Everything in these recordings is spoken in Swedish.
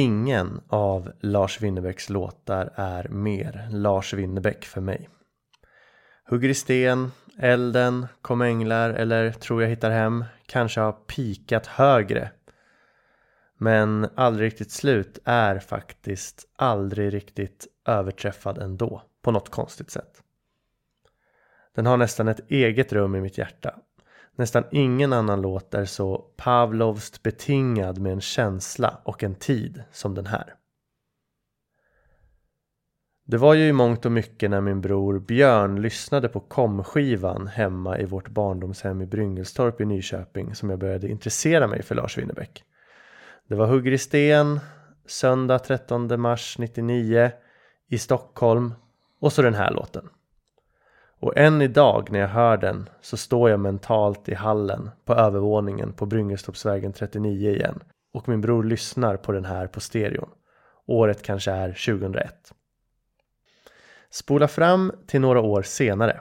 Ingen av Lars Winnerbäcks låtar är mer Lars Winnerbäck för mig. Hugger i sten, Elden, Kom änglar eller Tror jag hittar hem kanske har pikat högre. Men Aldrig riktigt slut är faktiskt aldrig riktigt överträffad ändå på något konstigt sätt. Den har nästan ett eget rum i mitt hjärta Nästan ingen annan låt är så Pavlovst betingad med en känsla och en tid som den här. Det var ju i mångt och mycket när min bror Björn lyssnade på komskivan hemma i vårt barndomshem i Bryngelstorp i Nyköping som jag började intressera mig för Lars Winnerbäck. Det var Hugger i sten, söndag 13 mars 99 i Stockholm och så den här låten. Och än idag när jag hör den så står jag mentalt i hallen på övervåningen på Bryngelstopsvägen 39 igen och min bror lyssnar på den här på stereon. Året kanske är 2001. Spola fram till några år senare.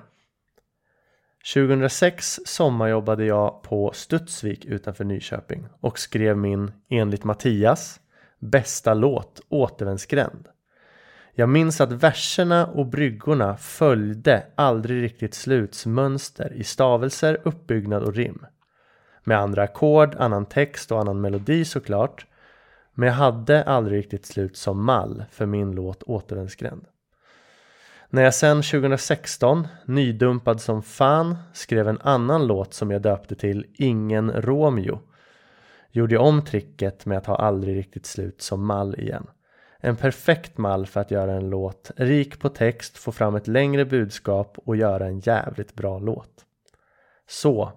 2006 sommarjobbade jag på Studsvik utanför Nyköping och skrev min, enligt Mattias, bästa låt Återvändsgränd. Jag minns att verserna och bryggorna följde aldrig riktigt slutsmönster i stavelser, uppbyggnad och rim. Med andra ackord, annan text och annan melodi såklart. Men jag hade aldrig riktigt slut som mall för min låt Återvändsgränd. När jag sen 2016, nydumpad som fan, skrev en annan låt som jag döpte till Ingen Romeo gjorde jag om tricket med att ha aldrig riktigt slut som mall igen. En perfekt mall för att göra en låt rik på text, få fram ett längre budskap och göra en jävligt bra låt. Så,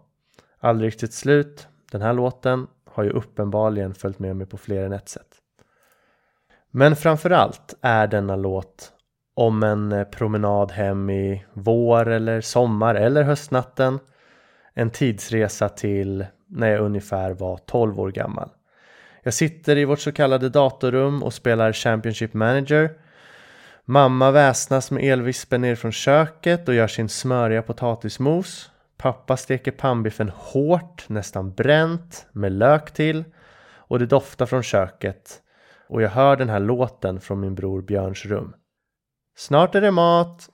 aldrig riktigt slut. Den här låten har ju uppenbarligen följt med mig på fler än ett sätt. Men framförallt är denna låt om en eh, promenad hem i vår eller sommar eller höstnatten. En tidsresa till när jag ungefär var 12 år gammal. Jag sitter i vårt så kallade datorrum och spelar Championship Manager. Mamma väsnas med elvispen ner från köket och gör sin smöriga potatismos. Pappa steker pannbiffen hårt, nästan bränt, med lök till. Och det doftar från köket. Och jag hör den här låten från min bror Björns rum. Snart är det mat.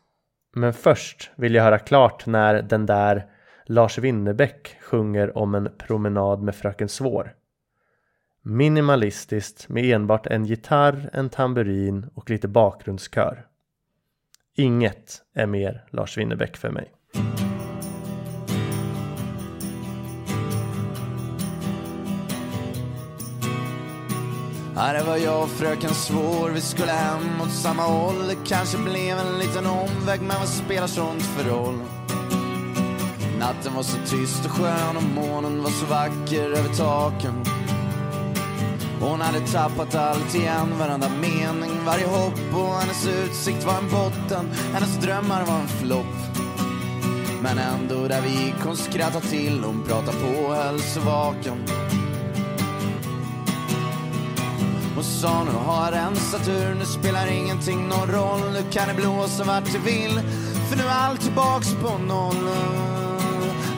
Men först vill jag höra klart när den där Lars Winnerbäck sjunger om en promenad med Fröken Svår. Minimalistiskt med enbart en gitarr, en tamburin och lite bakgrundskör. Inget är mer Lars Winnerbäck för mig. Ja, det var jag och fröken Svår, vi skulle hem åt samma håll. Det kanske blev en liten omväg, men vad spelar sånt för roll? Natten var så tyst och skön och månen var så vacker över taken. Hon hade tappat allt igen, varenda mening, varje hopp och hennes utsikt var en botten, hennes drömmar var en flopp. Men ändå där vi gick hon skrattade till, hon pratade på och höll sig vaken. Och sa nu har jag rensat ur, nu spelar ingenting någon roll, nu kan det blåsa vart det vill, för nu är allt tillbaks på noll.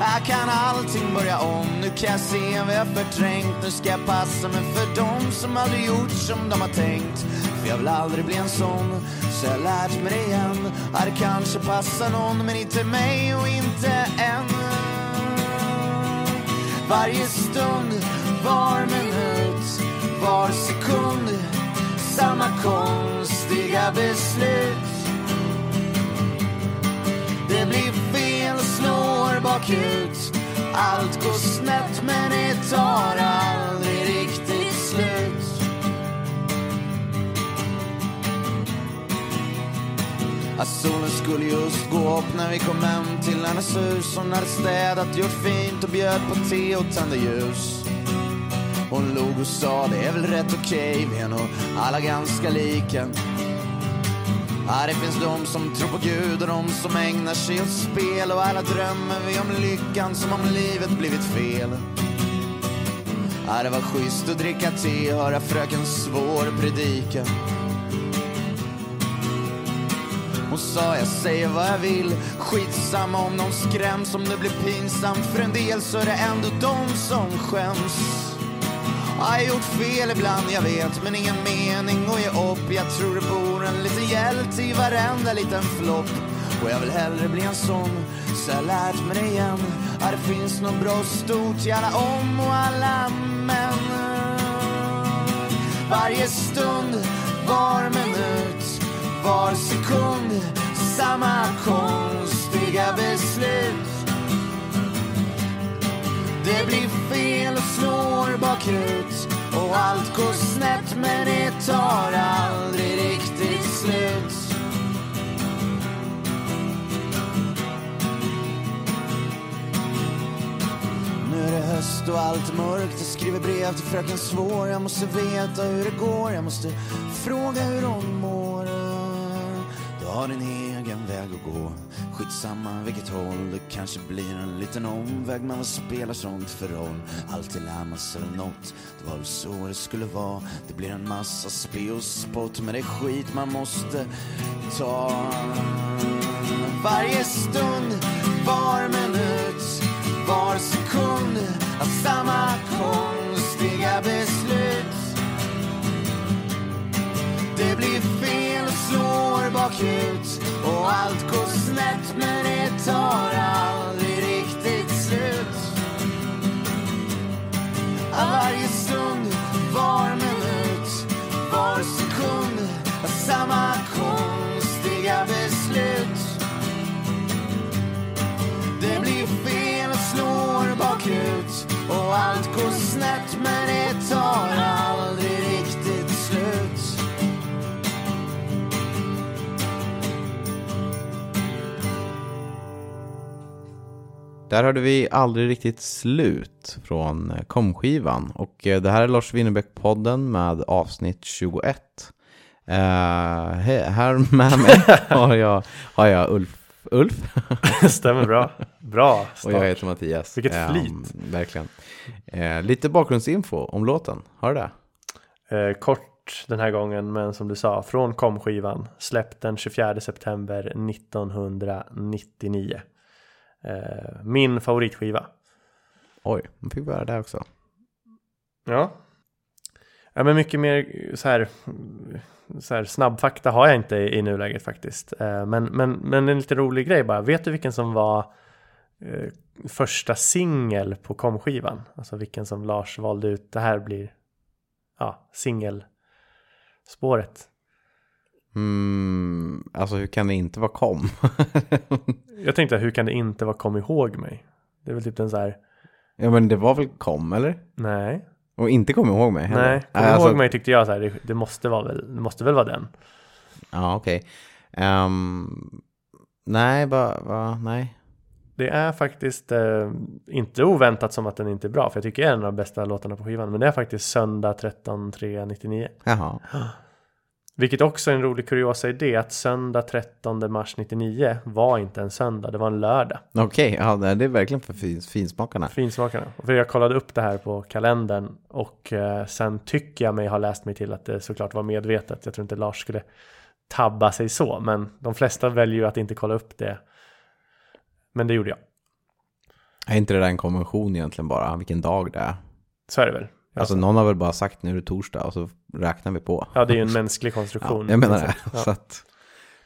Här kan allting börja om, nu kan jag se vad jag förträngt, nu ska jag passa mig för dem som aldrig gjort som de har tänkt. För jag vill aldrig bli en sån, så jag har lärt mig det igen. Här det kanske passar någon, men inte mig och inte än. Varje stund, var minut, var sekund, samma konstiga beslut. Bakut. Allt går snett men det tar aldrig riktigt slut. Att solen skulle just gå upp när vi kom hem till hennes hus. Hon hade städat, gjort fint och bjöd på te och tände ljus. Hon log och sa det är väl rätt okej, vi är nog alla ganska lika. Ja, det finns de som tror på Gud och de som ägnar sig åt spel och alla drömmer vi om lyckan som om livet blivit fel. Ja, det var schysst att dricka te och höra fröken Svår predika. Hon sa jag säger vad jag vill, skitsamma om någon skräms om det blir pinsamt för en del så är det ändå de som skäms. Jag har gjort fel ibland, jag vet, men ingen mening att ge upp. Jag tror det bor en liten hjälte i varenda liten flopp. Och jag vill hellre bli en sån, så jag har lärt mig det igen. Ja, det finns något bra och stort i alla om och alla men. Varje stund, var minut, var sekund, samma konstiga beslut. Det blir fel och slår bakut och allt går snett men det tar aldrig riktigt slut. Nu är det höst och allt är mörkt. Jag skriver brev till fröken Svår. Jag måste veta hur det går. Jag måste fråga hur hon mår. Du har din väg att gå. Skitsamma vilket håll. Det kanske blir en liten omväg. Men vad spelar sånt för roll? Alltid lär man sig något. Det var väl så det skulle vara. Det blir en massa spe och spott. Men det är skit man måste ta. Varje stund, var minut, var sekund. av samma konstiga beslut. Det blir fel och slår bakut. Och allt går snett men det tar allt Där hörde vi aldrig riktigt slut från eh, komskivan. Och eh, det här är Lars Winnerbäck-podden med avsnitt 21. Eh, he- här med mig har jag, har jag Ulf. Ulf. Stämmer bra. Bra Och start. jag heter Mattias. Vilket Ehm, flyt. verkligen. Eh, lite bakgrundsinfo om låten. Har du det? Eh, kort den här gången, men som du sa, från komskivan. Släppt den 24 september 1999. Eh, min favoritskiva. Oj, man fick höra det också. Ja. Ja men mycket mer så här, så här snabbfakta har jag inte i, i nuläget faktiskt. Eh, men, men, men en lite rolig grej bara. Vet du vilken som var eh, första singel på komskivan? Alltså vilken som Lars valde ut. Det här blir ja, singelspåret. Mm, alltså hur kan det inte vara kom? Jag tänkte hur kan det inte vara kom ihåg mig? Det är väl typ den så här, ja men det var väl kom eller? nej. Och inte kommer ihåg mig heller. Nej, kom ihåg alltså- mig tyckte jag så här, det, det, måste vara väl, det måste väl vara den. Ja, okej. Ehm, nej, bara, va, nej. Det är faktiskt eh, inte oväntat som att den inte är bra, för jag tycker det är en av de bästa låtarna på skivan. Men det är faktiskt söndag 13 3 99. Jaha. Vilket också är en rolig kuriosa i det, att söndag 13 mars 99 var inte en söndag, det var en lördag. Okej, ja, nej, det är verkligen för fin, finsmakarna. Finsmakarna. För jag kollade upp det här på kalendern och eh, sen tycker jag mig ha läst mig till att det såklart var medvetet. Jag tror inte Lars skulle tabba sig så, men de flesta väljer ju att inte kolla upp det. Men det gjorde jag. Är inte det där en konvention egentligen bara, vilken dag det är? Så är det väl. Alltså någon har väl bara sagt nu är det torsdag och så räknar vi på. Ja, det är ju en mänsklig Ja, konstruktion. jag menar det. Ja. Så att,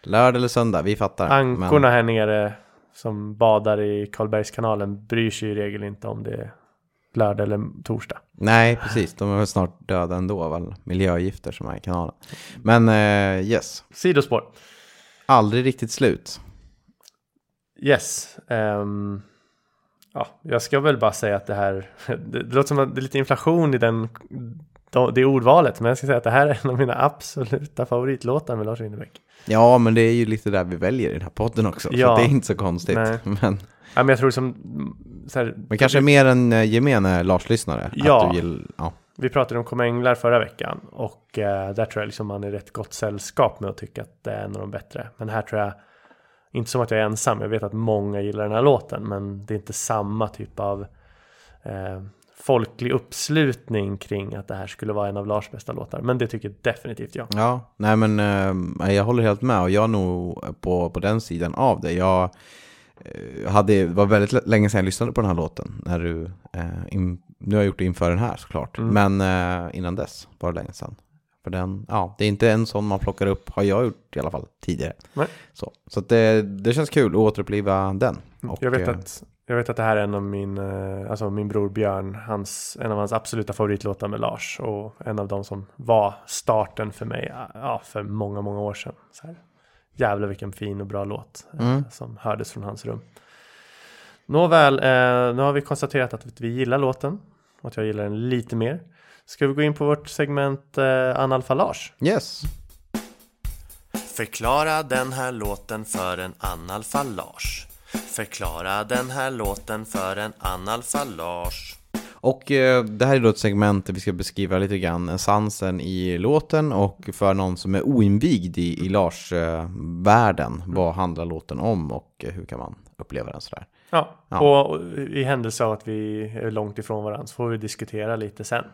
lördag eller söndag, vi fattar. Ankorna här nere som badar i Karlbergskanalen bryr sig i regel inte om det är lördag eller torsdag. Nej, precis. De är väl snart döda ändå, väl? Miljögifter som är i kanalen. Men eh, yes, Sidospår. aldrig riktigt slut. Yes. ehm, ja, jag ska väl bara säga att det här, det, det låter som att det är lite inflation i den, det ordvalet, men jag ska säga att det här är en av mina absoluta favoritlåtar med Lars Winnerbäck. Ja, men det är ju lite där vi väljer i den här podden också. Så Ja. att det är inte så konstigt. Nej. Men, Ja, men jag tror som, så här, men kanske mer en eh, gemene Lars-lyssnare. Ja. Att du gill, ja. Vi pratade om Komma Änglar förra veckan och eh, där tror jag liksom man är rätt gott sällskap med att tycka att det är en av de bättre. Men här tror jag, inte som att jag är ensam, jag vet att många gillar den här låten, men det är inte samma typ av eh, folklig uppslutning kring att det här skulle vara en av Lars bästa låtar. Men det tycker definitivt jag. Ja, nej men eh, jag håller helt med och jag är nog på, på den sidan av det. Jag eh, hade, var väldigt länge sedan jag lyssnade på den här låten. När du, eh, in, nu har jag gjort det inför den här såklart. Mm. Men eh, innan dess var det länge sedan. För den, ja, det är inte en sån man plockar upp, har jag gjort i alla fall tidigare. Nej. Så, så det, det känns kul att återuppliva den. Och, jag, vet eh, att, jag vet att det här är en av min, eh, alltså min bror Björn, hans, en av hans absoluta favoritlåtar med Lars och en av de som var starten för mig ja, för många, många år sedan. Så här. Jävlar vilken fin och bra låt eh, Mm. som hördes från hans rum. Nåväl, eh, nu har vi konstaterat att vi gillar låten och att jag gillar den lite mer. Ska vi gå in på vårt segment eh, Analfalage? Yes. Förklara den här låten för en analfalage. Förklara den här låten för en analfalage. Och eh, det här är då ett segment där vi ska beskriva lite grann essensen i låten och för någon som är oinvigd i, i Lars-världen, vad handlar låten om och eh, hur kan man uppleva den sådär? Ja, Ja. och och i händelse av att vi är långt ifrån varandra så får vi diskutera lite sen.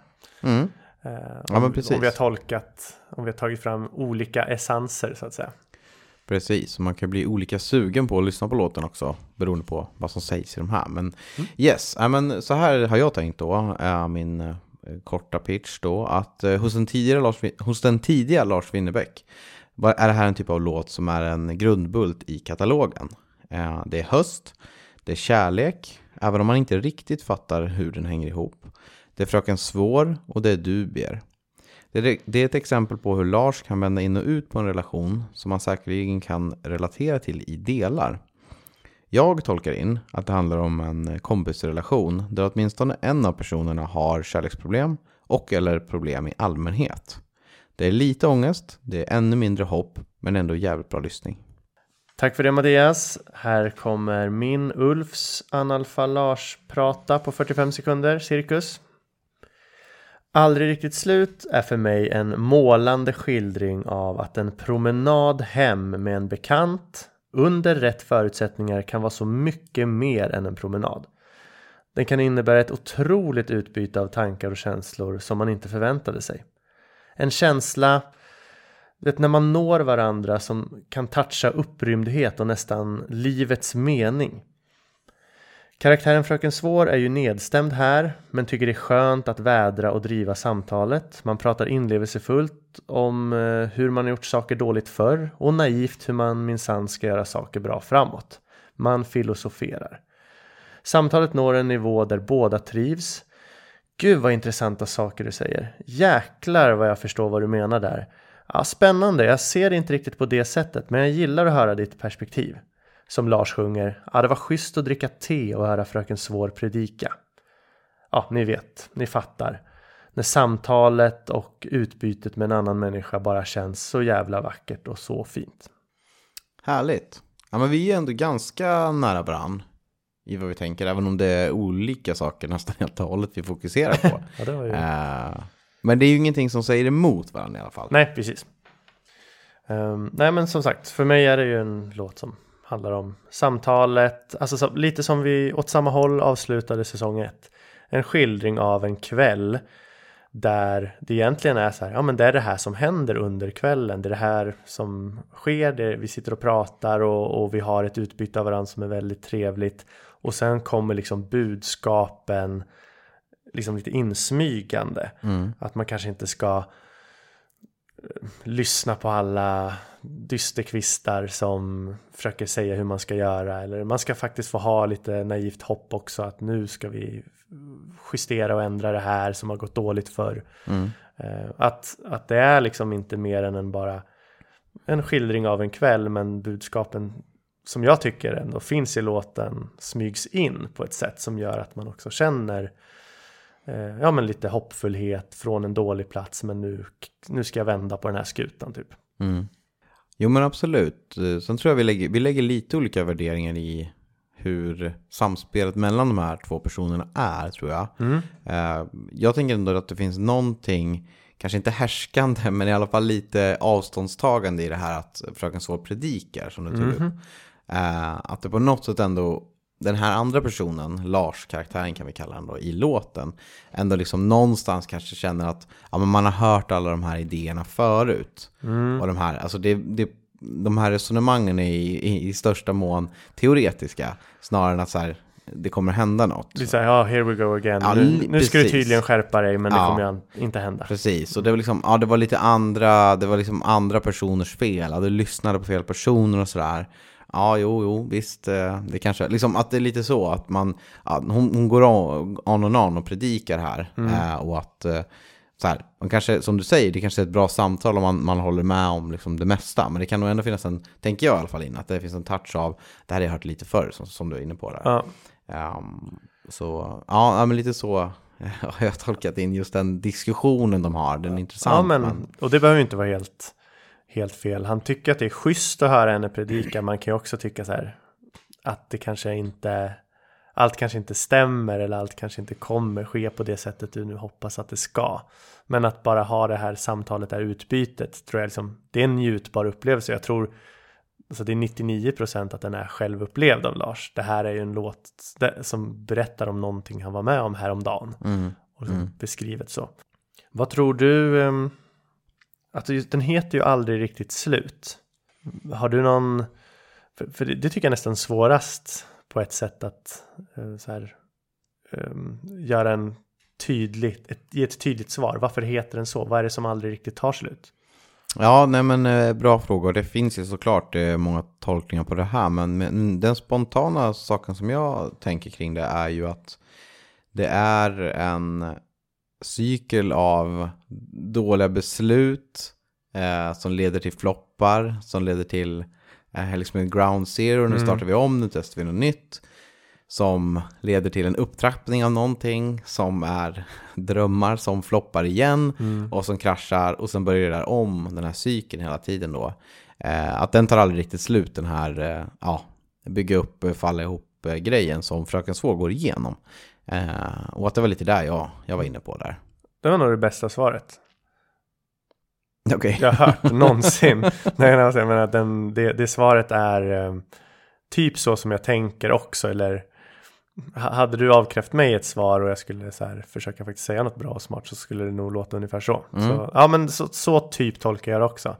Mm. Eh, Ja, om, men precis. om vi har tolkat, om vi har tagit fram olika essenser så att säga. Precis, och man kan bli olika sugen på att lyssna på låten också beroende på vad som sägs i de här. Men yes, ja, men så här har jag tänkt då, min eh, korta pitch då, att eh, hos, den tidigare Lars, hos den tidiga Lars Winnerbäck är det här en typ av låt som är en grundbult i katalogen. Det är höst, det är kärlek, även om man inte riktigt fattar hur den hänger ihop. Det är Fröken Svår och det är dubier. Det är, ett exempel på hur Lars kan vända in och ut på en relation som han säkerligen kan relatera till i delar. Jag tolkar in att det handlar om en kompisrelation där åtminstone en av personerna har kärleksproblem och eller problem i allmänhet. Det är lite ångest, det är ännu mindre hopp, men ändå jävligt bra lyssning. Tack för det Mattias. Här kommer min Ulfs analfalage prata på 45 sekunder cirkus. Aldrig riktigt slut är för mig en målande skildring av att en promenad hem med en bekant under rätt förutsättningar kan vara så mycket mer än en promenad. Den kan innebära ett otroligt utbyte av tankar och känslor som man inte förväntade sig. En känsla vet, när man når varandra som kan toucha upprymdhet och nästan livets mening. Karaktären Fröken Svår är ju nedstämd här, men tycker det är skönt att vädra och driva samtalet. Man pratar inlevelsefullt om eh, hur man har gjort saker dåligt förr och naivt hur man minsann ska göra saker bra framåt. Man filosoferar. Samtalet når en nivå där båda trivs. Gud vad intressanta saker du säger. Jäklar vad jag förstår vad du menar där. Ja, spännande, jag ser det inte riktigt på det sättet, men jag gillar att höra ditt perspektiv. Som Lars sjunger, ja det var schysst att dricka te och höra Fröken Svår predika. Ja, ni vet, ni fattar. när samtalet och utbytet med en annan människa bara känns så jävla vackert och så fint. Härligt. Ja, men vi är ändå ganska nära varann i vad vi tänker, även om det är olika saker nästan helt och hållet vi fokuserar på. Ja, det var ju... Eh, men det är ju ingenting som säger emot varandra i alla fall. Nej, precis. Ehm, nej, men som sagt, för mig är det ju en låt som handlar om samtalet, alltså så, lite som vi åt samma håll avslutade säsong ett. En skildring av en kväll där det egentligen är så här, ja men det är det här som händer under kvällen, det är det här som sker, det, vi sitter och pratar och, och vi har ett utbyte av varandra som är väldigt trevligt och sen kommer liksom budskapen liksom lite insmygande. Att man kanske inte ska lyssna på alla dysterkvistar som försöker säga hur man ska göra. Eller man ska faktiskt få ha lite naivt hopp också att nu ska vi justera och ändra det här som har gått dåligt förr. Eh, Att, att det är liksom inte mer än en bara en skildring av en kväll men budskapen som jag tycker ändå finns i låten smygs in på ett sätt som gör att man också känner ja, men lite hoppfullhet från en dålig plats men nu, nu ska jag vända på den här skutan typ. Jo men absolut. Eh, Sen tror jag vi lägger, vi lägger lite olika värderingar i hur samspelet mellan de här två personerna är tror jag. Eh, Jag tänker ändå att det finns någonting, kanske inte härskande, men i alla fall lite avståndstagande i det här att Fröken Svår predikar som du tog upp. Eh, Att det på något sätt ändå, den här andra personen, Lars-karaktären kan vi kalla den då, i låten, ändå liksom någonstans kanske känner att ja, men man har hört alla de här idéerna förut. Och de här, alltså det, det, de här resonemangen är i, i, i största mån teoretiska, snarare än att så här, det kommer hända något. Det är så här, ja, here we go again. Ja, nu, nu ska du tydligen skärpa dig men det Ja. kommer inte hända. Precis, och det var liksom, ja det var lite andra, det var liksom andra personers fel, ja, du lyssnade på fel personer och sådär. Ja, jo, jo, visst, eh, det kanske, liksom att det är lite så att man, ja, hon, hon går on, on and on och predikar här. Eh, och att, eh, så här, man kanske, som du säger, det kanske är ett bra samtal om man, man håller med om liksom det mesta. Men det kan nog ändå finnas en, tänker jag i alla fall in, att det finns en touch av, det här har jag hört lite förr, som, som du är inne på där. Ja. Ehm, så, ja, men lite så har jag tolkat in just den diskussionen de har. Den är intressant. Ja, men, och det behöver ju inte vara helt, helt fel. Han tycker att det är schysst att höra henne predika. Man kan ju också tycka så här att det kanske inte allt kanske inte stämmer eller allt kanske inte kommer ske på det sättet du nu hoppas att det ska. Men att bara ha det här samtalet, det här utbytet, tror jag liksom, det är en njutbar upplevelse. Jag tror alltså det är 99% att den är självupplevd av Lars. Det här är ju en låt som berättar om någonting han var med om häromdagen. Och liksom beskrivet så. Vad tror du? Alltså just, den heter ju aldrig riktigt slut. Har du någon? För, för det, det tycker jag är nästan svårast på ett sätt att eh, så här, um, göra en tydligt, ett, ge ett tydligt svar. Varför heter den så? Vad är det som aldrig riktigt tar slut? Ja, nej men eh, bra frågor. Det finns ju såklart eh, många tolkningar på det här. Men den spontana saken som jag tänker kring det är ju att det är en cykel av dåliga beslut eh, som leder till floppar, som leder till eh, liksom en ground zero, nu startar vi om, nu testar vi något nytt. Som leder till en upptrappning av någonting som är drömmar som floppar igen och som kraschar och sen börjar det där om den här cykeln hela tiden då. Eh, att den tar aldrig riktigt slut den här, eh, ja, bygga upp, eh, falla ihop eh, grejen som Fröken Svår går igenom. Eh, och att det var lite där jag, jag var inne på där. Det var nog det bästa svaret Okej. jag har hört någonsin. Nej, alltså, jag menar att den, det, det svaret är eh, typ så som jag tänker också. Eller ha- hade du avkrävt mig ett svar och jag skulle så här, försöka faktiskt säga något bra och smart så skulle det nog låta ungefär så. så ja, men så, så typ tolkar jag det också.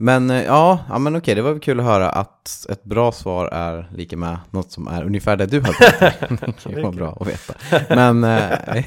Men eh, ja, ja men okej, det var väl kul att höra att ett bra svar är lika med något som är ungefär det du har tänkt. Det var bra att veta. Men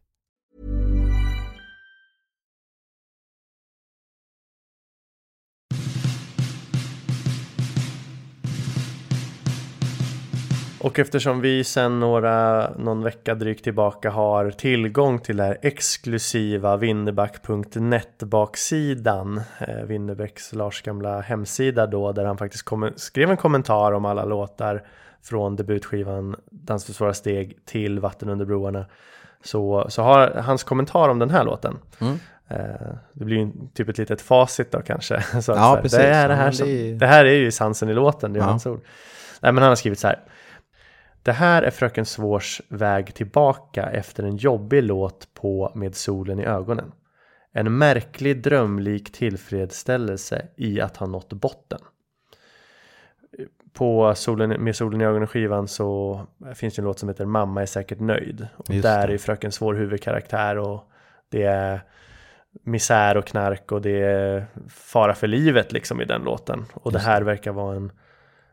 Och eftersom vi sedan några, någon vecka drygt tillbaka har tillgång till det här exklusiva Winneback.net baksidan eh, Winnebäcks Lars gamla hemsida då där han faktiskt kom, skrev en kommentar om alla låtar från debutskivan Dans för svåra steg till Vatten under broarna så, så har hans kommentar om den här låten Mm. eh, det blir ju typ ett litet facit då kanske. Så Ja, så här, precis. Det, är det, här som, det är- det här är ju essensen i låten, det är Ja. hans ord. Nej, men han har skrivit så här. Det här är Fröken Svårs väg tillbaka efter en jobbig låt på Med solen i ögonen. En märklig drömlik tillfredsställelse i att ha nått botten. På solen, Med solen i ögonen skivan så finns det en låt som heter Mamma är säkert nöjd. Och Just där det. är Fröken Svår huvudkaraktär och det är misär och knark och det är fara för livet liksom i den låten. Och det här verkar vara en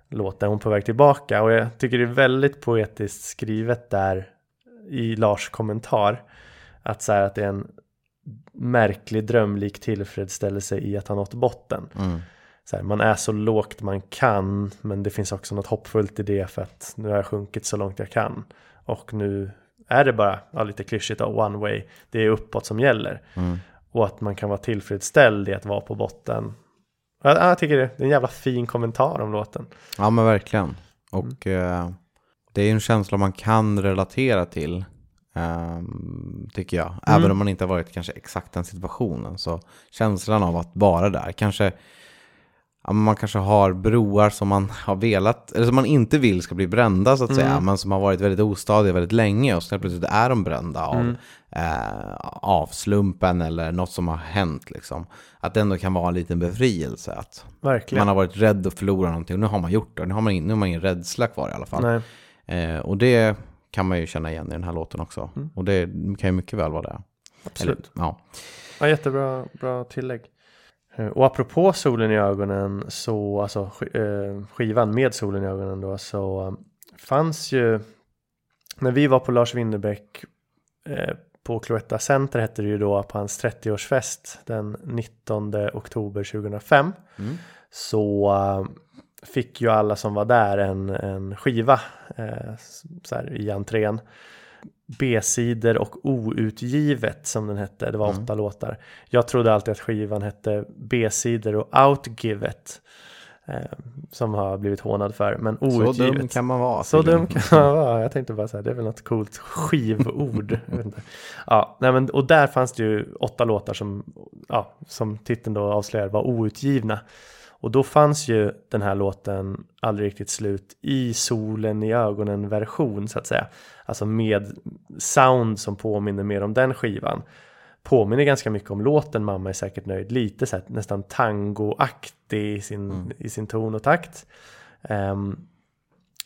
låt där hon på väg tillbaka och jag tycker det är väldigt poetiskt skrivet där i Lars kommentar att, så här, att det är en märklig drömlik tillfredsställelse i att ha nått botten. Mm. Så här, man är så lågt man kan men det finns också något hoppfullt i det för att nu har jag sjunkit så långt jag kan och nu är det bara ja, lite klyschigt one way det är uppåt som gäller Mm. och att man kan vara tillfredsställd i att vara på botten jag, jag tycker det är en jävla fin kommentar om låten Ja men verkligen. Och eh, det är en känsla man kan relatera till. ehm, tycker jag. Även om man inte har varit kanske exakt den situationen. Så känslan av att vara där. Kanske ja, man kanske har broar som man har velat, eller som man inte vill ska bli brända så att säga. Men som har varit väldigt ostadiga väldigt länge. Och så plötsligt är de brända av, eh, av slumpen eller något som har hänt. Liksom. Att det ändå kan vara en liten befrielse. Att verkligen man har varit rädd att förlora någonting och nu har man gjort det. Nu har man, in- nu har man ingen rädsla kvar i alla fall. Eh, och det kan man ju känna igen i den här låten också. Och det kan ju mycket väl vara det. Absolut. Eller, ja. Ja, jättebra bra tillägg. Eh, Och apropå solen i ögonen så, alltså eh, skivan med solen i ögonen då så eh, fanns ju när vi var på Lars Winnerbäck på Cloetta Center hette det ju då på hans 30-årsfest den 19 oktober 2005 så eh, fick ju alla som var där en, en skiva eh, så här, i entrén. B-sidor och outgivet som den hette. Det var åtta låtar. Jag trodde alltid att skivan hette B-sidor och outgivet. Eh, som har blivit hånad för. Men Så outgivet. dum kan man vara. Så dum kan man vara. Jag tänkte bara så här, det är väl något coolt skivord. Ja, nej men, och där fanns det ju åtta låtar som, ja, som titeln då avslöjar var outgivna. Och då fanns ju den här låten aldrig riktigt slut i solen i ögonen version så att säga. Alltså med sound som påminner mer om den skivan. Påminner ganska mycket om låten Mamma är säkert nöjd. Lite så här, nästan tangoaktig i sin, i sin ton och takt. Ehm,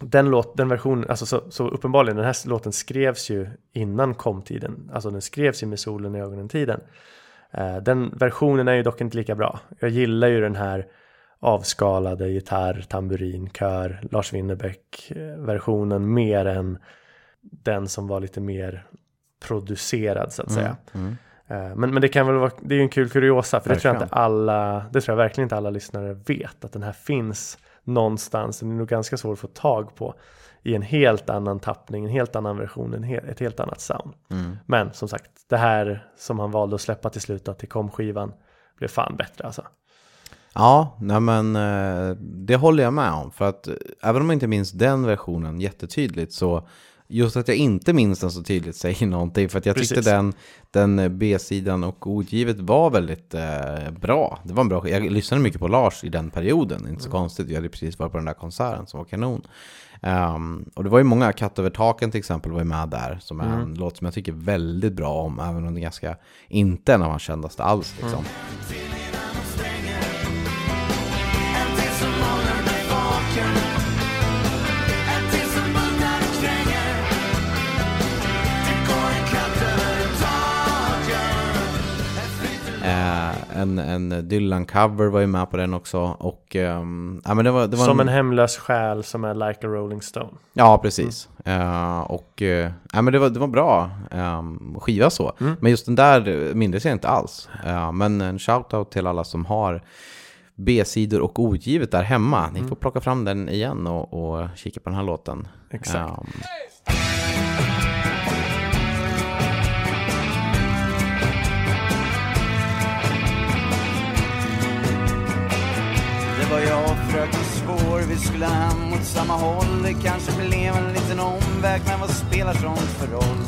den, låt, den versionen, alltså så, så uppenbarligen den här låten skrevs ju innan kom-tiden. Alltså den skrevs ju med solen i ögonen-tiden. Eh, den versionen är ju dock inte lika bra. Jag gillar ju den här avskalade gitarr, tamburin, kör, Lars Winnerbäck-versionen mer än den som var lite mer producerad så att säga. Mm. Eh, Men, men det kan väl vara, det är ju en kul kuriosa för det tror jag inte alla, det tror jag verkligen inte alla lyssnare vet att den här finns någonstans. Den är nog ganska svår att få tag på i en helt annan tappning, en helt annan version, en he- ett helt annat sound. Mm. Men som sagt, det här som han valde att släppa till slut då, till kom-skivan blev fan bättre alltså. Ja, nej men eh, det håller jag med om. För att eh, även om jag inte minns den versionen jättetydligt så just att jag inte minns den så tydligt säger någonting. För att jag Precis. tyckte den, den B-sidan och Ogivet var väldigt eh, bra. Det var en bra Jag lyssnade mycket på Lars i den perioden, inte så konstigt. Vi hade precis varit på den där konserten som var kanon. Ehm, och det var ju många, Katt över taken till exempel var ju med där, som är en låt som jag tycker väldigt bra om, även om den är ganska, inte en av hans kändaste alls liksom. En Eh, en, en Dylan-cover var ju med på den också. Och, ehm, ja, men det var, det var Som en hemlös själ som är like a rolling stone. Ja, precis. Eh, och eh, ja, men det, var, det var bra um, skiva så. Men just den där eh, mindes jag inte alls. Eh, men en shout-out till alla som har B-sidor och ogivet där hemma. Ni får plocka fram den igen och, och kika på den här låten. Exakt. Svår, vi skulle hem mot samma håll Det kanske blev en liten omväg, men vad spelar sånt för roll?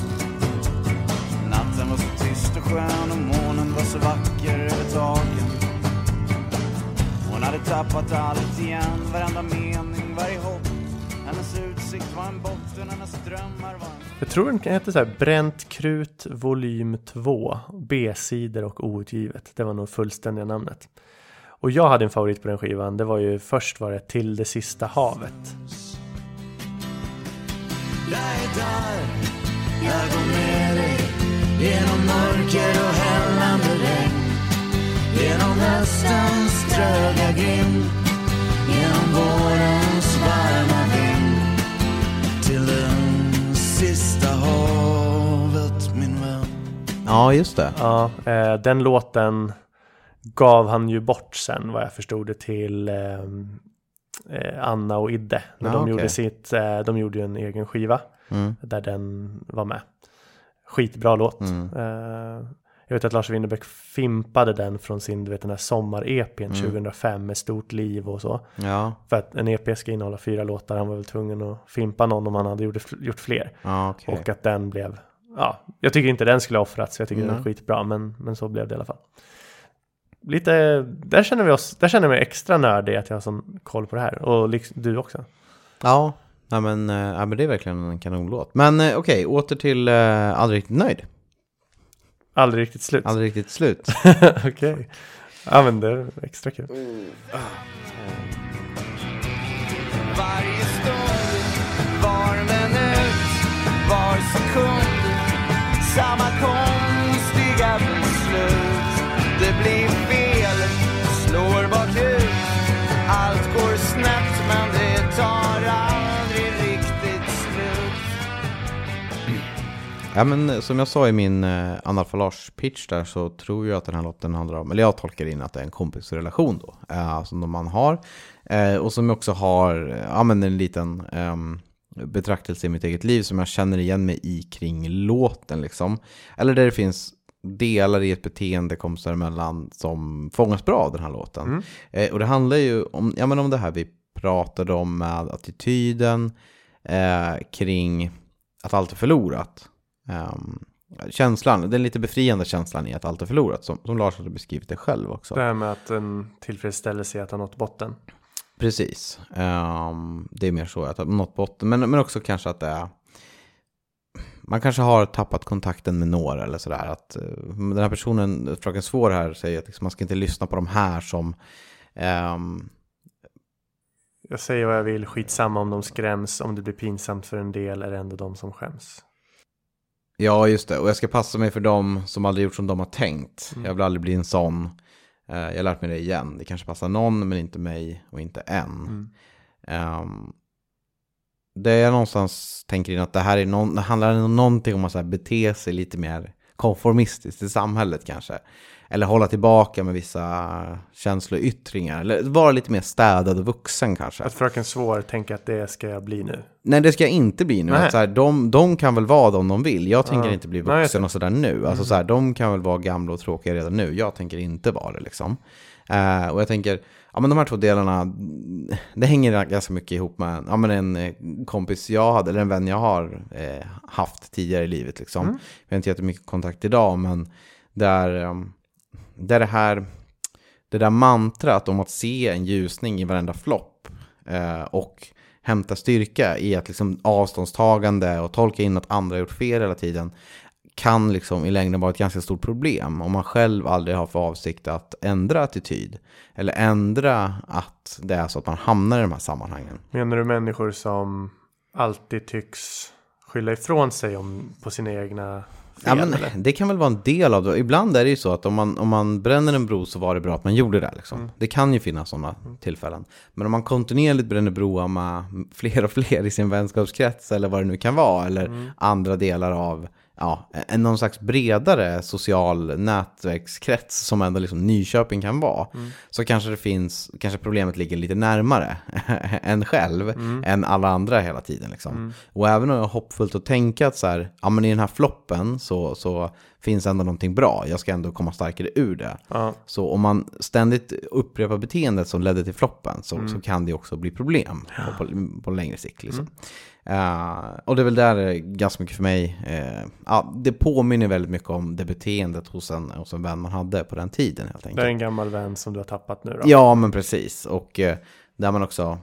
Natten var så tyst och skön och månen var så vacker över taken Hon hade tappat allt igen, varenda mening, varje hopp Hennes utsikt var en botten, hennes drömmar var en Jag tror den hette så här Bränt krut volym 2 B-sidor och outgivet. Det var nog fullständiga namnet. Och jag hade en favorit på den skivan. Det var ju först var det Till det sista havet. Jag är där, jag går med dig Genom mörker och hällande regn Genom höstens tröga grind Genom vårens varma vind Till det sista havet min vän ja, just det. Ja, eh, den låten gav han ju bort sen vad jag förstod det till eh, eh, Anna och Idde. När Ja, de, okej. gjorde sitt, eh, de gjorde ju en egen skiva Mm. där den var med. Skitbra låt. Mm. Jag vet att Lars Winnerbäck fimpade den från sin, du vet den här sommar-EPn Mm. 2005 med stort liv och så. Ja, För att en EP ska innehålla fyra låtar, han var väl tvungen att fimpa någon om han hade gjort, gjort fler. ja okej. Och att den blev, ja, jag tycker inte den skulle ha offrats, jag tycker den är skitbra, men, men så blev det i alla fall. Lite, där känner vi oss, där känner jag mig extra nördig att jag har sån koll på det här. Och liksom, du också. Ja, nej, men, eh, ja, men det är verkligen en kanonlåt. Men eh, okej, åter till uh, Aldrig riktigt nöjd. Aldrig riktigt slut. Aldrig riktigt slut. Okej. Ja men det är extra kul. Varje stund, var minut, var sekund Samma beslut det blir fel, slår bakut Allt går snett men det tar aldrig riktigt slut Ja men eh, som jag sa i min eh, analfalage pitch där så tror jag att den här låten handlar om, eller jag tolkar in att det är en kompisrelation då, eh, alltså som man har. Eh, och som jag också har, eh, ja men en liten eh, betraktelse i mitt eget liv som jag känner igen mig i kring låten liksom. Eller där det finns delar i ett beteende kompisar emellan som fångas bra av den här låten. Eh, och det handlar ju om, ja, men om det här vi pratade om med attityden eh, kring att allt är förlorat. Ehm, känslan, den lite befriande känslan i att allt är förlorat, som, som Lars hade beskrivit det själv också. Det här med att en tillfredsställelse i att ha nått botten. Precis. Ehm, det är mer så att ha nått botten, men, men också kanske att det är man kanske har tappat kontakten med några eller sådär. Att, eh, den här personen, Fröken Svår här, säger att liksom, man ska inte lyssna på de här som ehm, Jag säger vad jag vill, skitsamma om de skräms, om det blir pinsamt för en del är det ändå de som skäms. Ja, just det. Och jag ska passa mig för dem som aldrig gjort som de har tänkt. Mm. Jag vill aldrig bli en sån. Eh, jag har lärt mig det igen. Det kanske passar någon, men inte mig och inte en. Mm. Ehm, det jag någonstans tänker in att det här är någon, det handlar om någonting om att så här bete sig lite mer konformistiskt i samhället kanske. eller hålla tillbaka med vissa känsloyttringar. Eller vara lite mer städad och vuxen kanske. Att Fröken Svår tänker att det ska jag bli nu. Nej, det ska jag inte bli nu. Nej. Att så här, de, de kan väl vara de de vill. Jag tänker Ja. inte bli Nej, Mm. vuxen och sådär nu. Alltså så här, de kan väl vara gamla och tråkiga redan nu. Jag tänker inte vara det liksom. Eh, och jag tänker, ja men de här två delarna, det hänger ganska mycket ihop med ja, men en eh, kompis jag hade, eller en vän jag har eh, haft tidigare i livet liksom. Mm. Vi har inte jättemycket kontakt idag, men där, eh, där det här, det där mantrat om att se en ljusning i varenda flopp eh, och hämta styrka i att liksom avståndstagande och tolka in att andra gjort fel hela tiden kan liksom i längden vara ett ganska stort problem om man själv aldrig har för avsikt att ändra attityd eller ändra att det är så att man hamnar i de här sammanhangen. Menar du människor som alltid tycks skylla ifrån sig om, på sina egna fel? Ja, men det kan väl vara en del av det. Ibland är det ju så att om man, om man bränner en bro så var det bra att man gjorde det. Liksom. Mm. Det kan ju finnas sådana tillfällen. Men om man kontinuerligt bränner broar med fler och fler i sin vänskapskrets eller vad det nu kan vara, eller Mm. andra delar av ja, en någon slags bredare social nätverkskrets som ändå liksom Nyköping kan vara, Mm. så kanske det finns, kanske problemet ligger lite närmare en själv Mm. än alla andra hela tiden. Liksom. Och även om det är hoppfullt att tänka att så här, ja men i den här floppen så, så finns ändå någonting bra, jag ska ändå komma starkare ur det. Ja. Så om man ständigt upprepar beteendet som ledde till floppen så, Mm. så kan det också bli problem på, på, på längre sikt. Liksom. Eh, och det är väl där är ganska mycket för mig, eh, ja, det påminner väldigt mycket om det beteendet hos en, hos en vän man hade på den tiden helt enkelt. Det är en gammal vän som du har tappat nu då? Ja, men precis. Och eh, där man också,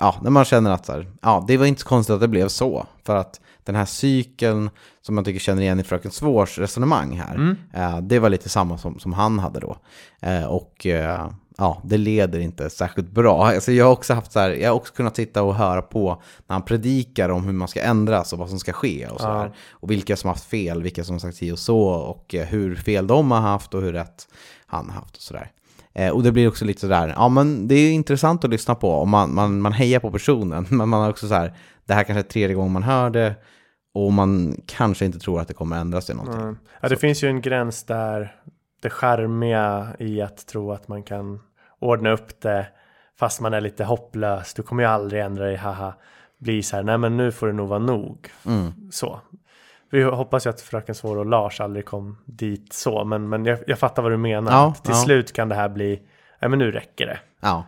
ja, när man känner att så här, ja, det var inte så konstigt att det blev så. För att den här cykeln som man tycker känner igen i Fröken Svårs resonemang här, Mm. eh, det var lite samma som, som han hade då. Eh, och eh, ja, det leder inte särskilt bra. Alltså jag har också haft så här, jag har också kunnat sitta och höra på när han predikar om hur man ska ändras och vad som ska ske och så Ja. här. Och vilka som har haft fel, vilka som har sagt si och så och eh, hur fel de har haft och hur rätt han har haft och sådär. Eh, och det blir också lite sådär, ja men det är intressant att lyssna på och man, man, man hejar på personen. Men man har också så här, det här kanske är tredje gången man hör det och man kanske inte tror att det kommer ändras till någonting. Mm. Ja, det finns ju en gräns där det charmiga i att tro att man kan ordna upp det fast man är lite hopplös. Du kommer ju aldrig ändra dig, haha. Blir så här, nej men nu får det nog vara nog. Mm. Så. Vi hoppas ju att Fröken Svår och Lars aldrig kom dit så, men, men jag, jag fattar vad du menar. Ja, till ja. slut kan det här bli, nej men nu räcker det. Ja.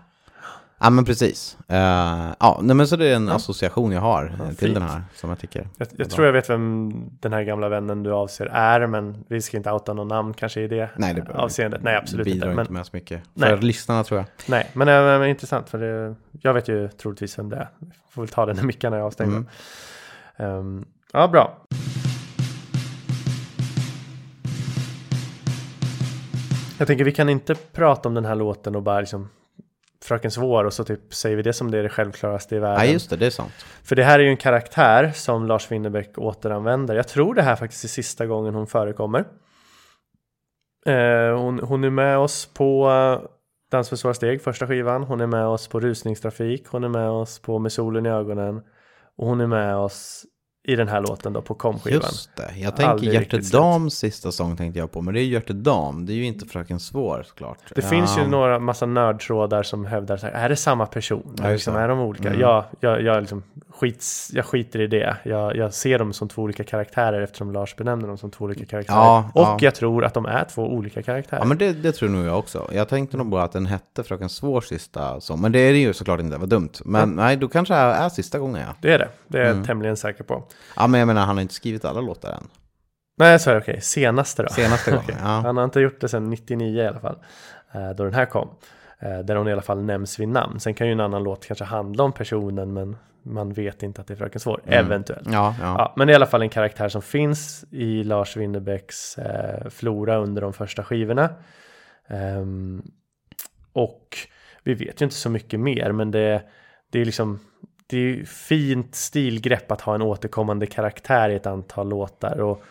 Ja men precis. Eh, ja, nej, men så det är en association jag har eh, till fint. den här som jag tycker. Jag, jag tror jag vet vem den här gamla vännen du avser är, men vi ska inte outa någon namn kanske i det Nej, det avseendet. Nej, absolut bidrar inte. inte, Men, med så mycket. Nej. För lyssnarna tror jag. nej, men det är intressant för det, jag vet ju troligtvis vem det är. Får väl ta den när mickarna är avstängda. Mm. Ehm, ja, bra. Jag tänker vi kan inte prata om den här låten och bara liksom Fröken Svår och så typ säger vi det som det är det självklaraste i världen. Nej just det, det är sant. För det här är ju en karaktär som Lars Winnerbäck återanvänder. Jag tror det här faktiskt är sista gången hon förekommer. Eh, hon, hon är med oss på eh, Dans med svåra steg, första skivan. Hon är med oss på Rusningstrafik. Hon är med oss på Med solen i ögonen. Och hon är med oss i den här låten då på Kom-skivan. Just det. Jag tänker Aldrig Hjärte Dams sista sång tänkte jag på. Men det är ju Hjärte Dam. Det är ju inte Fröken Svår såklart. Det finns ju Ja. några massa nördtrådar som hävdar så här, är det samma person? Ja, liksom, är de olika? Mm. Ja, jag, jag, liksom, skits, jag skiter i det. Jag, jag ser dem som två olika karaktärer eftersom Lars benämner dem som två olika karaktärer. Ja, och ja. jag tror att de är två olika karaktärer. Ja men det, det tror nog jag också. Jag tänkte nog bara att den hette Fröken Svår sista sång. Men det är det ju såklart inte, det var dumt. Men nej, då kanske det är sista gången ja. Det är det, det är jag Mm. tämligen säker på. Ja men jag menar, han har inte skrivit alla låtar än. Nej, så är det okej. Senaste då. Senaste gången, Okej. ja. Han har inte gjort det sedan 99 i alla fall. eh, Då den här kom. Eh, Där hon i alla fall nämns vid namn. Sen kan ju en annan låt kanske handla om personen men man vet inte att det är Fröken Svår. Mm. Eventuellt. Ja, ja. Ja, men i alla fall en karaktär som finns i Lars Winnerbäcks eh, flora under de första skivorna. Ehm, och vi vet ju inte så mycket mer, men det, det är liksom det är fint stilgrepp att ha en återkommande karaktär i ett antal låtar. Och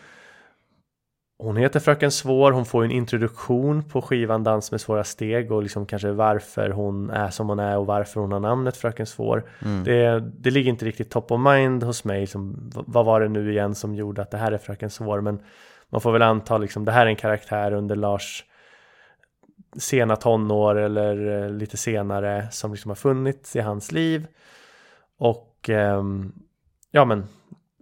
hon heter Fröken Svår, hon får en introduktion på skivan Dans med svåra steg och liksom kanske varför hon är som hon är och varför hon har namnet Fröken Svår. Mm. Det, det ligger inte riktigt top of mind hos mig. Som, v- vad var det nu igen som gjorde att det här är Fröken Svår? Men man får väl anta liksom det här är en karaktär under Lars sena tonår eller eh, lite senare som liksom har funnits i hans liv och ehm, ja men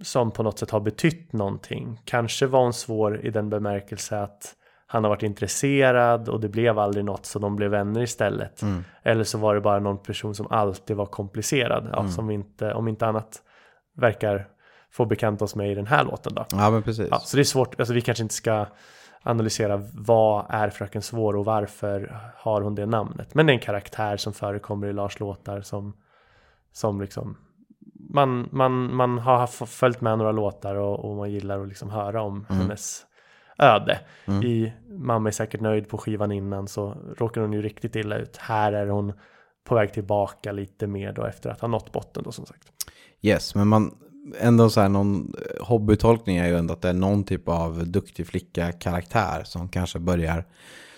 som på något sätt har betytt någonting. Kanske var hon svår i den bemärkelse att han har varit intresserad och det blev aldrig något så de blev vänner istället. Mm. Eller så var det bara någon person som alltid var komplicerad. Ja, Mm. Som inte, om inte annat verkar få bekanta oss med i den här låten då. Ja, men precis. Ja, så det är svårt, alltså vi kanske inte ska analysera vad är Fröken Svår och varför har hon det namnet. Men det är en karaktär som förekommer i Lars låtar som, som liksom man, man, man har följt med några låtar och, och man gillar att liksom höra om hennes öde. I Mamma är säkert nöjd på skivan innan så råkar hon ju riktigt illa ut. Här är hon på väg tillbaka lite mer då efter att ha nått botten då som sagt. Yes, men man, ändå så här någon hobbytolkning är ju ändå att det är någon typ av duktig flicka-karaktär som kanske börjar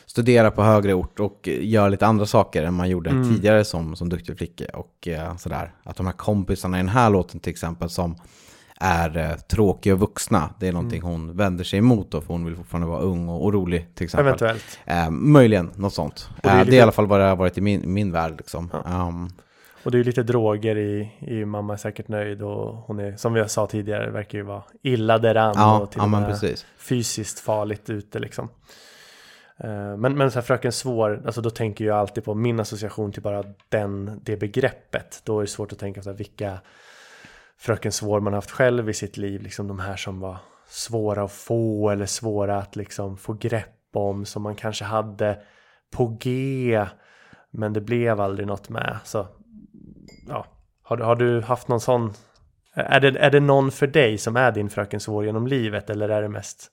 studera på högre ort och eh, gör lite andra saker än man gjorde tidigare som, som duktig flicka. Och eh, sådär, att de här kompisarna i den här låten till exempel som är eh, tråkiga och vuxna, det är någonting hon vänder sig emot då, för hon vill fortfarande vara ung och, och rolig till exempel. Eventuellt. Eh, möjligen något sånt. det Det är lite- det är i alla fall vad det har varit i min, min värld. Liksom. Um, Och det är ju lite droger i, i Mamma är säkert nöjd och hon är, som vi sa tidigare, verkar ju vara illa däran ja, och till ja, och med precis. fysiskt farligt ute liksom. Eh, men, men så här, Fröken Svår, alltså då tänker jag alltid på min association till bara den, det begreppet. Då är det svårt att tänka så här, vilka Fröken Svår man haft själv i sitt liv, liksom de här som var svåra att få eller svåra att liksom få grepp om, som man kanske hade på G, men det blev aldrig något med. Så ja, har, du- har du haft någon sån? Är det, är det någon för dig som är din Fröken Svår genom livet eller är det mest?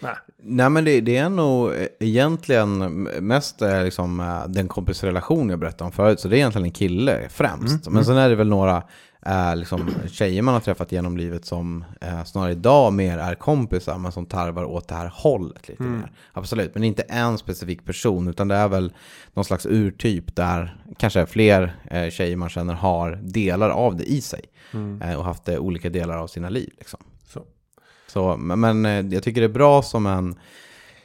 Nej. Nej men det, det är nog eh, egentligen mest eh, liksom, eh, den kompisrelation jag berättade om förut. Så det är egentligen en kille främst. Men sen är det väl några eh, liksom, tjejer man har träffat genom livet som eh, snarare idag mer är kompisar. Men som tarvar åt det här hållet lite mer. Absolut, men inte en specifik person. Utan det är väl någon slags urtyp där kanske fler eh, tjejer man känner har delar av det i sig. Eh, och haft det olika delar av sina liv. Liksom. Så. Men, eh, jag tycker det är bra som en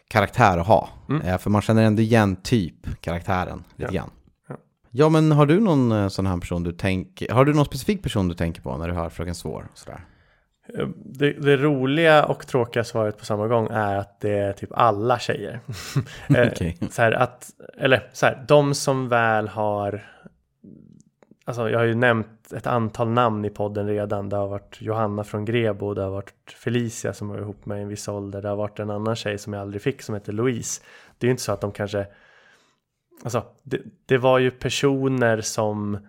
karaktär att ha. Eh, För man känner ändå igen typ karaktären lite Ja. grann. Ja. Ja, men har du någon eh, sån här person du tänker, har du någon specifik person du tänker på när du hör Fröken Svår? och Sådär? Det, det roliga och tråkiga svaret på samma gång är att det är typ alla tjejer. Okej. så här att, eller så här, de som väl har Alltså jag har ju nämnt ett antal namn i podden redan. Det har varit Johanna från Grebo, det har varit Felicia som var ihop med en viss ålder. Det har varit en annan tjej som jag aldrig fick som heter Louise. Det är ju inte så att de kanske Alltså det, det var ju personer som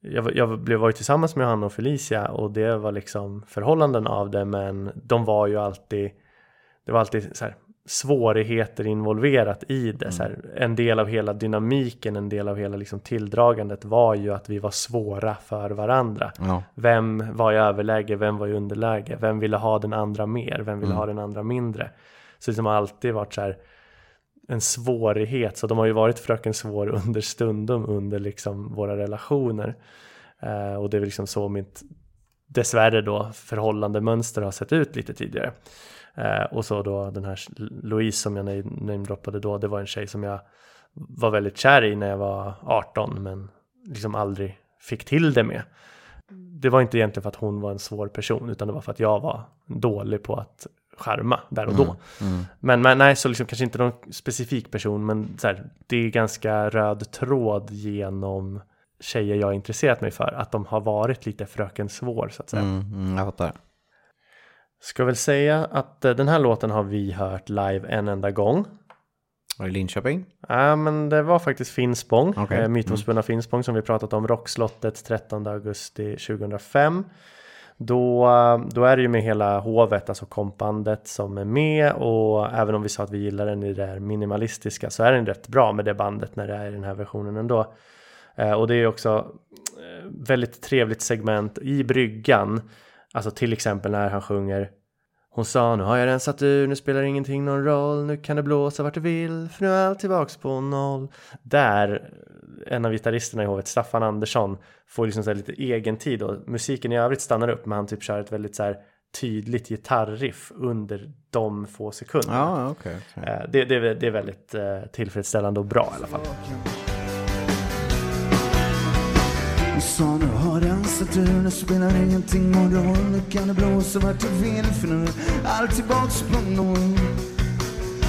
jag, jag blev, var ju tillsammans med Johanna och Felicia och det var liksom förhållanden av det men de var ju alltid det var alltid så här, svårigheter involverat i det. Så här, en del av hela dynamiken, en del av hela liksom tilldragandet var ju att vi var svåra för varandra. Ja. Vem var i överläge, vem var i underläge, vem ville ha den andra mer, vem ville ha den andra mindre. Så det har alltid varit så här en svårighet, så de har ju varit fröken svår under stundom under liksom våra relationer. Eh, och det är väl liksom så mitt dessvärre då förhållande mönster har sett ut lite tidigare. Eh, och så då den här Louise som jag name- namedroppade då, det var en tjej som jag var väldigt kär i när jag var 18 men liksom aldrig fick till det med. Det var inte egentligen för att hon var en svår person utan det var för att jag var dålig på att skärma där och då. Men, men nej, så liksom kanske inte någon specifik person men så här, det är ganska röd tråd genom tjejer jag intresserat mig för att de har varit lite fröken svår så att säga. Mm, mm, jag fattar. Ska väl säga att eh, den här låten har vi hört live en enda gång. Var det Linköping? Ja, men det var faktiskt Finspång, Okej. eh, mytomspunna Finspång som vi pratat om, Rockslottet 13 augusti 2005. Då, eh, då är det ju med hela hovet, alltså kompbandet som är med och även om vi sa att vi gillar den i det här minimalistiska så är den rätt bra med det bandet när det är i den här versionen ändå. Eh, och det är också eh, väldigt trevligt segment i bryggan, alltså till exempel när han sjunger hon sa nu har jag rensat ur, nu spelar ingenting någon roll, nu kan det blåsa vart du vill, för nu är allt tillbaks på noll. Där, en av gitarristerna i hovet, Staffan Andersson, får liksom så här lite egen tid och musiken i övrigt stannar upp, men han typ kör ett väldigt så här tydligt gitarriff under de få sekunderna. Ja, okej. okej. Eh, Det, det, är- det är väldigt eh, tillfredsställande och bra i alla fall. Sa nu har rensat ur, nu spelar ingenting någon roll Nu kan det blåsa vart det vill för nu är allt tillbaks på noll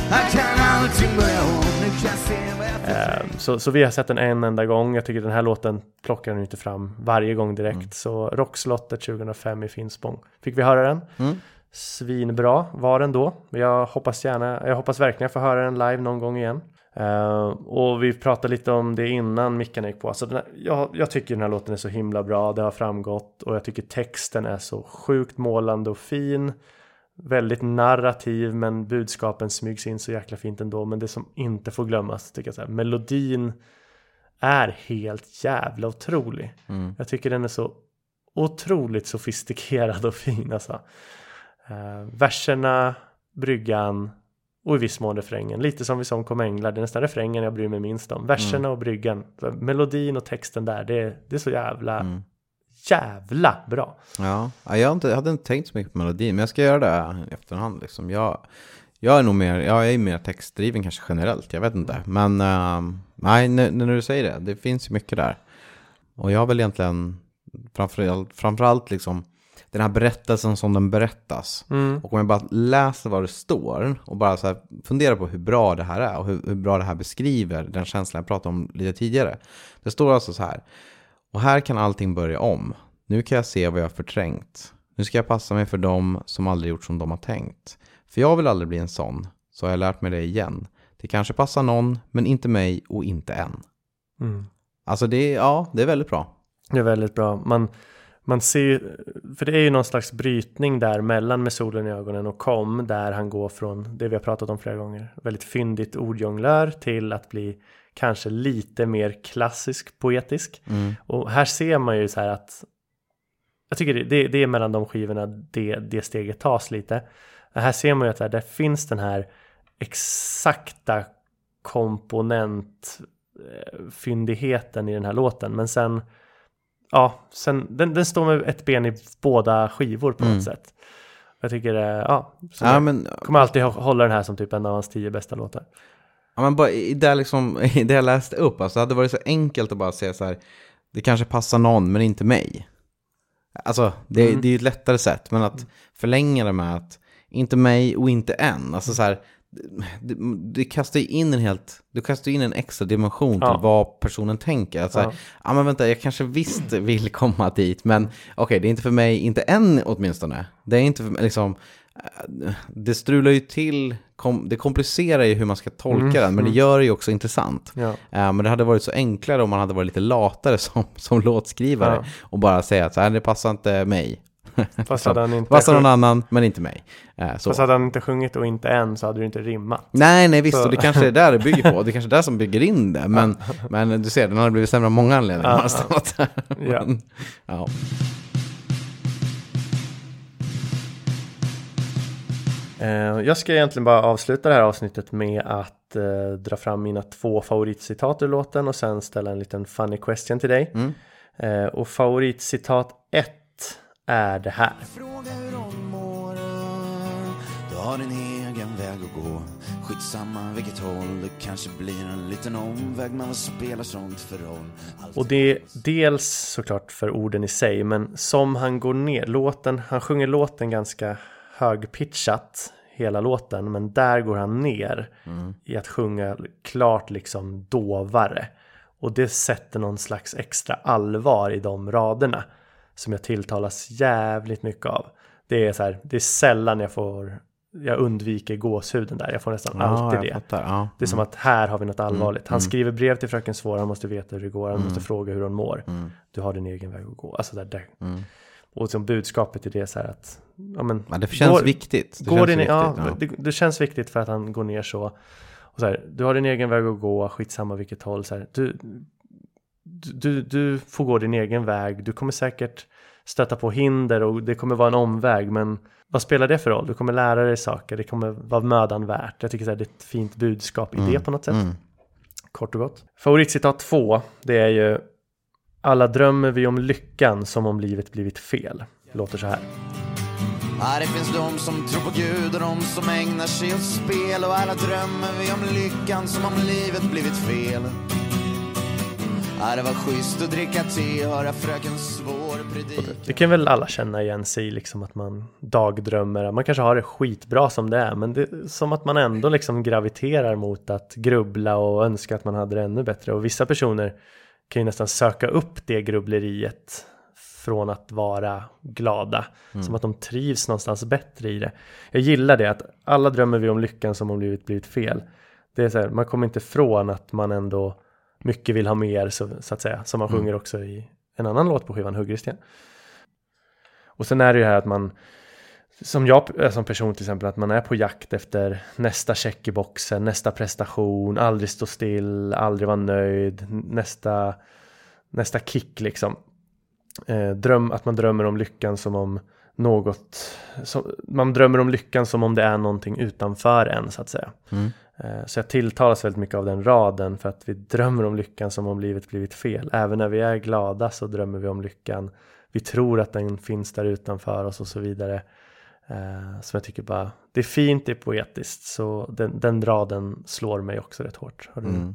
Här kan allting börja om, nu kan jag se vad jag Eh, Så, så vi har sett den en enda gång. Jag tycker den här låten plockar den inte fram varje gång direkt. Mm. Så Rockslottet 2005 i Finspång. Fick vi höra den? Mm. Svinbra var den då. Jag hoppas gärna, jag hoppas verkligen få höra den live någon gång igen. Eh, och vi pratade lite om det innan mickarna gick på. Alltså här, jag, jag tycker den här låten är så himla bra, det har framgått. Och jag tycker texten är så sjukt målande och fin. Väldigt narrativ men budskapen smygs in så jäkla fint ändå. Men det som inte får glömmas tycker jag så här, melodin är helt jävla otrolig. Jag tycker den är så otroligt sofistikerad och fin alltså. Eh, verserna, bryggan och i viss mån refrängen. Lite som vi som kom änglar. Det är nästan refrängen jag bryr mig minst om. Verserna och bryggan. Melodin och texten där. Det, är- det är så jävla, jävla bra. Ja, ja, jag, inte, jag hade inte tänkt så mycket på melodin, men jag ska göra det i efterhand. Liksom. Jag, jag är nog mer, jag är mer textdriven kanske generellt, jag vet inte. Men ehm, nej, när, när du säger det, det finns ju mycket där. Och jag har väl egentligen framförallt, framförallt liksom den här berättelsen som den berättas. Och om jag bara läser vad det står och bara så funderar på hur bra det här är och hur, hur bra det här beskriver den känslan jag pratade om lite tidigare. Det står alltså så här. Och här kan allting börja om. Nu kan jag se vad jag har förträngt. Nu ska jag passa mig för dem som aldrig gjort som de har tänkt. För jag vill aldrig bli en sån, så har jag lärt mig det igen. Det kanske passar någon, men inte mig och inte än. Mm. Alltså det ja, det är väldigt bra. Det är väldigt bra. Man, man ser ju, för det är ju någon slags brytning där mellan Med solen i ögonen och Kom, där han går från det vi har pratat om flera gånger, väldigt fyndigt ordjonglör till att bli kanske lite mer klassisk poetisk. Och här ser man ju så här att jag tycker det, det, det är mellan de skivorna det, det steget tas lite. Här ser man ju att där, där finns den här exakta komponentfyndigheten i den här låten. Men sen, ja, sen, den, den står med ett ben i båda skivor på något sätt. Jag tycker det, ja, så Ja, men, kommer alltid hå- hålla den här som typ en av hans tio bästa låtar. ja, men bara i det, liksom, i det jag läste upp, alltså det hade varit så enkelt att bara säga så här, det kanske passar någon, men inte mig. Alltså, det, det är ju ett lättare sätt, men att förlänga det med att inte mig och inte än. Alltså så här, det, det kastar ju in en helt, du kastar in en extra dimension till Ja. vad personen tänker. Alltså, ja. Ja. men vänta, jag kanske visst vill komma dit, men okej, det är inte för mig, inte än åtminstone. Det är inte för mig, liksom, eh, det strular ju till, kom, det komplicerar ju hur man ska tolka den, men det gör det ju också intressant. Ja. Eh, men det hade varit så enklare om man hade varit lite latare som, som låtskrivare Ja. och bara säga att så här, det passar inte mig. Fast hade han inte, Passar någon annan, men inte mig. Eh, så. fast hade han inte sjungit och inte än så hade det inte rimmat. Nej, nej visst, Så- och det kanske är där det bygger på. Det kanske är där som bygger in det. Men, men du ser, den har blivit sämre av många anledningar. Har stått där. Men, ja. Eh, Jag ska egentligen bara avsluta det här avsnittet med att eh, dra fram mina två favoritcitat ur låten och sen ställa en liten funny question till dig. Eh, och favoritcitat 1 är det här. Fråga hur hon mår Du har din egen väg att gå Skitsamma vilket håll Det kanske blir en liten omväg Men vad spelar sånt för roll? Allt Och det är dels såklart för orden i sig men som han går ner, låten, han sjunger låten ganska högpitchat hela låten men där går han ner i att sjunga klart liksom dovare. Och det sätter någon slags extra allvar i de raderna som jag tilltalas jävligt mycket av. Det är så här, det är sällan jag får, jag undviker gåshuden där, jag får nästan alltid jag det. Ja. Det är som att här har vi något allvarligt. Han skriver brev till fröken Svår, han måste veta hur det går, han måste fråga hur hon mår. Du har din egen väg att gå. Alltså där, där. Och som budskapet i det är så här att, ja men. Ja, det känns går- viktigt. Det går känns din, viktigt, ja, ja. Det, det känns viktigt för att han går ner så. Och så här, du har din egen väg att gå, skitsamma vilket håll. Så här, du, du, du får gå din egen väg, du kommer säkert stöta på hinder och det kommer vara en omväg. Men vad spelar det för roll? Du kommer lära dig saker, det kommer vara mödan värt. Jag tycker så här, det är ett fint budskap i det på något sätt. Kort och gott. Favoritcitat två, det är ju Alla drömmer vi om lyckan som om livet blivit fel. Låter så här. Ja, det finns de som tror på Gud och de som ägnar sig åt spel och alla drömmer vi om lyckan som om livet blivit fel. Ja, det var schysst att dricka te, höra fröken Svår predika. Det kan väl alla känna igen sig i, liksom att man dagdrömmer. Man kanske har det skitbra som det är, men det är som att man ändå liksom graviterar mot att grubbla och önska att man hade det ännu bättre. Och vissa personer kan ju nästan söka upp det grubbleriet från att vara glada. Som att de trivs någonstans bättre i det. Jag gillar det att alla drömmer vi om lyckan som om livet blivit fel. Det är så här, man kommer inte ifrån att man ändå mycket vill ha mer så, så att säga. Som man sjunger också i en annan låt på skivan, Huggresten. Och sen är det ju här att man som jag som person till exempel, att man är på jakt efter nästa check i boxen, nästa prestation, aldrig stå still, aldrig vara nöjd, nästa, nästa kick liksom. Eh, dröm, att man drömmer om lyckan som om något, som, man drömmer om lyckan som om det är någonting utanför en så att säga. Eh, Så jag tilltalas väldigt mycket av den raden för att vi drömmer om lyckan som om livet blivit fel. Även när vi är glada så drömmer vi om lyckan. Vi tror att den finns där utanför oss och så vidare. Eh, Som jag tycker bara, det är fint, det är poetiskt. Så den, den raden slår mig också rätt hårt. Du,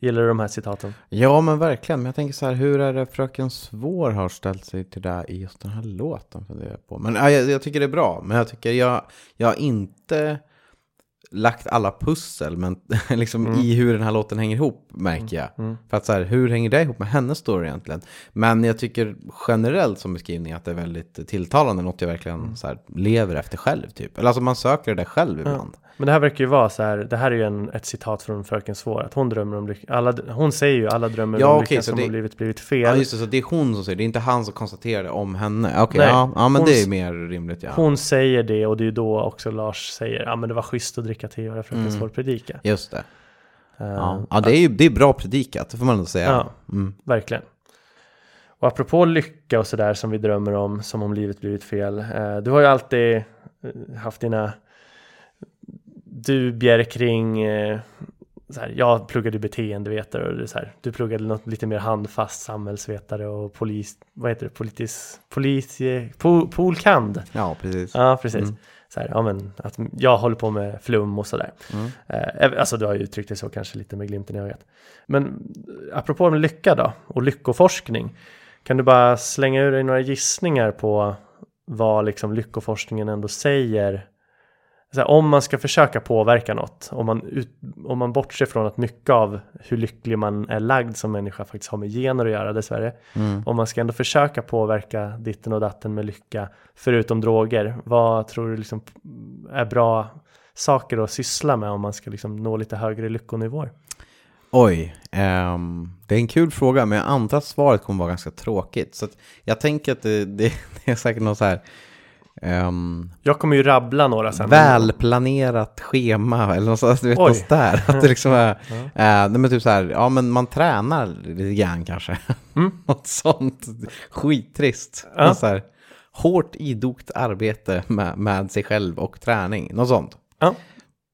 Gillar du de här citaten? Ja, men verkligen. Men jag tänker så här, hur är det Fröken Svår har ställt sig till det i just den här låten? funderar jag på. Men ja, jag, jag tycker det är bra. Men jag tycker jag, jag inte lagt alla pussel men liksom i hur den här låten hänger ihop märker jag. För att så här, hur hänger det ihop med hennes story egentligen? Men jag tycker generellt som beskrivning att det är väldigt tilltalande, något jag verkligen så här, lever efter själv typ. Eller alltså man söker det själv ibland. Men det här verkar ju vara så här, det här är ju en, ett citat från Fröken Svår, att hon drömmer om lyckan. Alla, hon säger ju alla drömmer Ja, om lyckan så som det- om livet blivit fel. Ja just det, så det är hon som säger det, är inte han som konstaterar det om henne. Okej, Nej, ja, ja men hon det är mer rimligt ja. Hon säger det och det är ju då också Lars säger, ja men det var schysst att dricka te och höra Fröken Svår predika. Just det. Eh, Ja, ja det är ju det är bra predikat, det får man ändå säga. Ja, Mm. verkligen. Och apropå lycka och sådär som vi drömmer om, som om livet blivit fel. Eh, du har ju alltid eh, haft dina dubier kring, eh, så här, jag pluggade beteendevetare och det så här, du pluggade något lite mer handfast samhällsvetare och polis, vad heter det, politis, polis, eh, po, polkand. Ja, precis. Ja, precis. Så här, ja, men att jag håller på med flum och sådär. Eh, alltså du har ju uttryckt det så kanske lite med glimten i ögat. Men apropå med lycka då och lyckoforskning. Kan du bara slänga ur dig några gissningar på vad liksom lyckoforskningen ändå säger? Här, om man ska försöka påverka något, om man, ut, om man bortser från att mycket av hur lycklig man är lagd som människa faktiskt har med gener att göra dessvärre. Om man ska ändå försöka påverka ditten och datten med lycka, förutom droger, vad tror du liksom är bra saker att syssla med om man ska liksom nå lite högre lyckonivåer? Oj, ehm, det är en kul fråga, men jag antar att svaret kommer vara ganska tråkigt. Så jag tänker att det, det, det är säkert något så här ehm, Jag kommer ju rabbla några sen. välplanerat schema eller något sånt, du vet, något där. Att det liksom är, eh, nej, men typ så här, ja men man tränar lite grann kanske. något sånt skittrist. Ja. Så här, hårt idogt arbete med, med sig själv och träning, något sånt. Ja.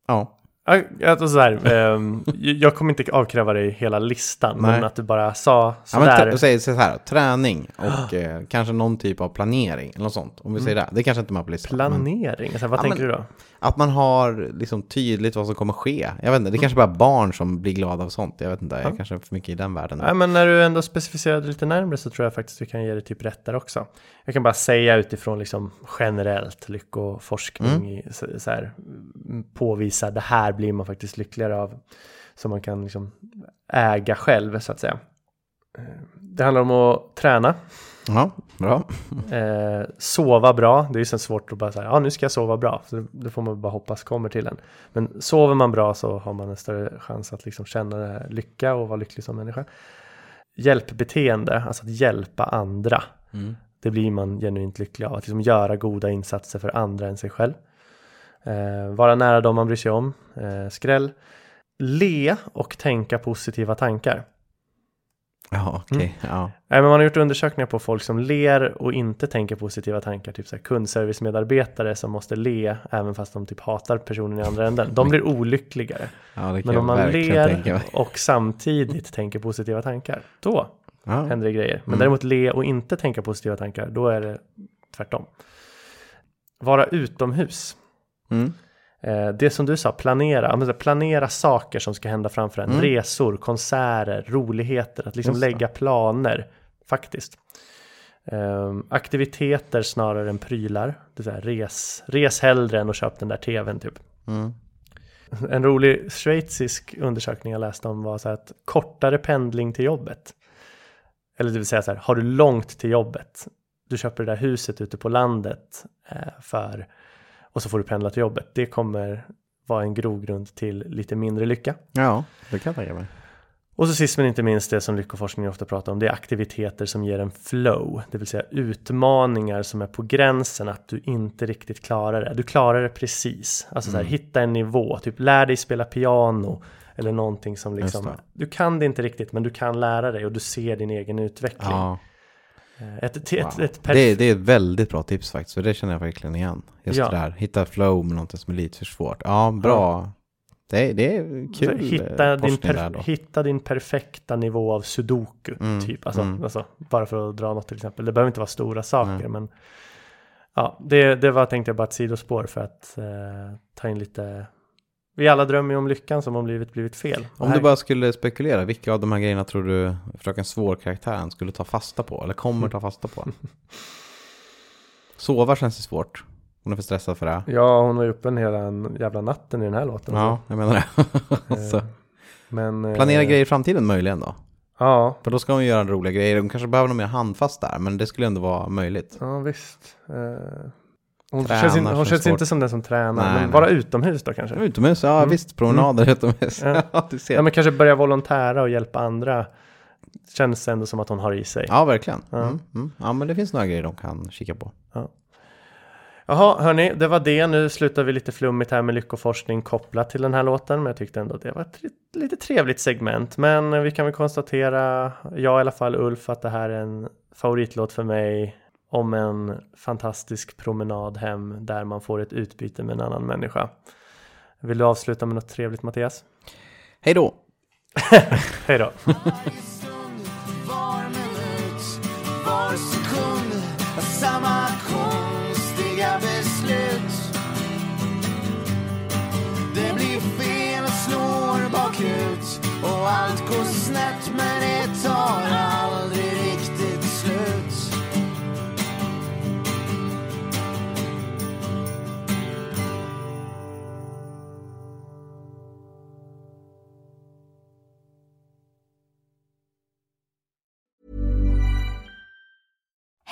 Ja. Ja, Alltså så här, ehm, jag kommer inte avkräva dig hela listan, men Nej. att du bara sa Ja, men sådär. trä- säg så här, träning och eh, kanske någon typ av planering eller något sånt. Om vi säger det. Det kanske inte med på listan. men Planering, alltså, vad Ja, tänker men- du då? Att man har liksom tydligt vad som kommer ske. Jag vet inte, det är kanske bara barn som blir glada av sånt. Jag vet inte, jag kanske är för mycket i den världen. Nej, men när du ändå specificerade lite närmare så tror jag faktiskt du kan ge det typ rätt där också. Jag kan bara säga utifrån liksom generellt lyckoforskning, i, så, så här, mm, påvisa det här blir man faktiskt lyckligare av. Som man kan liksom äga själv så att säga. Det handlar om att träna, Ja, bra. eh, sova bra. Det är ju så svårt att bara säga, ja nu ska jag sova bra. Så det- får man bara hoppas kommer till en. Men sover man bra så har man en större chans att liksom känna lycka och vara lycklig som människa. Hjälpbeteende, alltså att hjälpa andra. Det blir man genuint lycklig av. Att liksom göra goda insatser för andra än sig själv. Eh, vara nära dem man bryr sig om. Eh, skräll. Le och tänka positiva tankar. Ja, okej. Ja. Nej, men man har gjort undersökningar på folk som ler och inte tänker positiva tankar. Typ så här kundservicemedarbetare som måste le även fast de typ hatar personen i andra änden. De blir olyckligare. ja, Men om man ler och samtidigt tänker positiva tankar, då Ja. händer det grejer. Men Mm. däremot le och inte tänka positiva tankar, då är det tvärtom. vara utomhus. Mm. Eh, det som du sa, planera. Planera saker som ska hända framför en. Mm. Resor, konserter, roligheter. Att liksom Just det. lägga planer, faktiskt. Ehm, aktiviteter snarare än prylar. Det så här, res, res hellre än att köpa den där tvn typ. Mm. En rolig schweizisk undersökning jag läste om var så här att kortare pendling till jobbet. Eller det vill säga så här, har du långt till jobbet? Du köper det där huset ute på landet eh, för och så får du pendla till jobbet. Det kommer vara en grogrund till lite mindre lycka. Ja, det kan jag tänka mig. Och så sist men inte minst det som lyckoforskning ofta pratar om, det är aktiviteter som ger en flow, det vill säga utmaningar som är på gränsen att du inte riktigt klarar det. Du klarar det precis, alltså så här, hitta en nivå, typ lär dig spela piano eller någonting som liksom, du kan det inte riktigt men du kan lära dig och du ser din egen utveckling. Ja, Ett, ett, ett, wow. ett perf- det, det är ett väldigt bra tips faktiskt, för det känner jag verkligen igen. Just Ja. det där, hitta flow med något som är lite för svårt. Ja, bra. Det, det är kul här, hitta, eh, din per, hitta din perfekta nivå av sudoku, Mm, typ. Alltså, mm. alltså, bara för att dra något till exempel. Det behöver inte vara stora saker, Nej. men ja, det, det var tänkte jag bara ett sidospår för att eh, ta in lite. Vi alla drömmer ju om lyckan som om livet blivit fel. Om här- du bara skulle spekulera, vilka av de här grejerna tror du Fröken Svår-karaktären skulle ta fasta på? Eller kommer ta fasta på? Sova känns ju svårt. Hon är för stressad för det. Ja, hon var ju uppe en hela jävla natten i den här låten. Ja, jag menar det. så. Så, Eh, men, eh, planera grejer i framtiden möjligen då? Ja, För då ska hon göra roliga grejer. Hon kanske behöver något mer handfast där, men det skulle ändå vara möjligt. ja visst. Eh, hon Tränar känns, in, hon känns inte som den som tränar. Nej, men nej. vara utomhus då kanske. Utomhus, ja Mm. visst. Promenader utomhus. Ja. Ja, du ser. Ja men kanske börja volontära och hjälpa andra. Känns ändå som att hon har i sig. Ja, verkligen. Ja. Mm, mm. Ja, men det finns några grejer de kan kika på. Jaha, hörni, det var det. Nu slutar vi lite flummigt här med lyckoforskning kopplat till den här låten. Men jag tyckte ändå det var ett li- lite trevligt segment. Men vi kan väl konstatera, jag i alla fall Ulf, att det här är en favoritlåt för mig om en fantastisk promenad hem där man får ett utbyte med en annan människa. Vill du avsluta med något trevligt Mattias? Hej då! Hej då!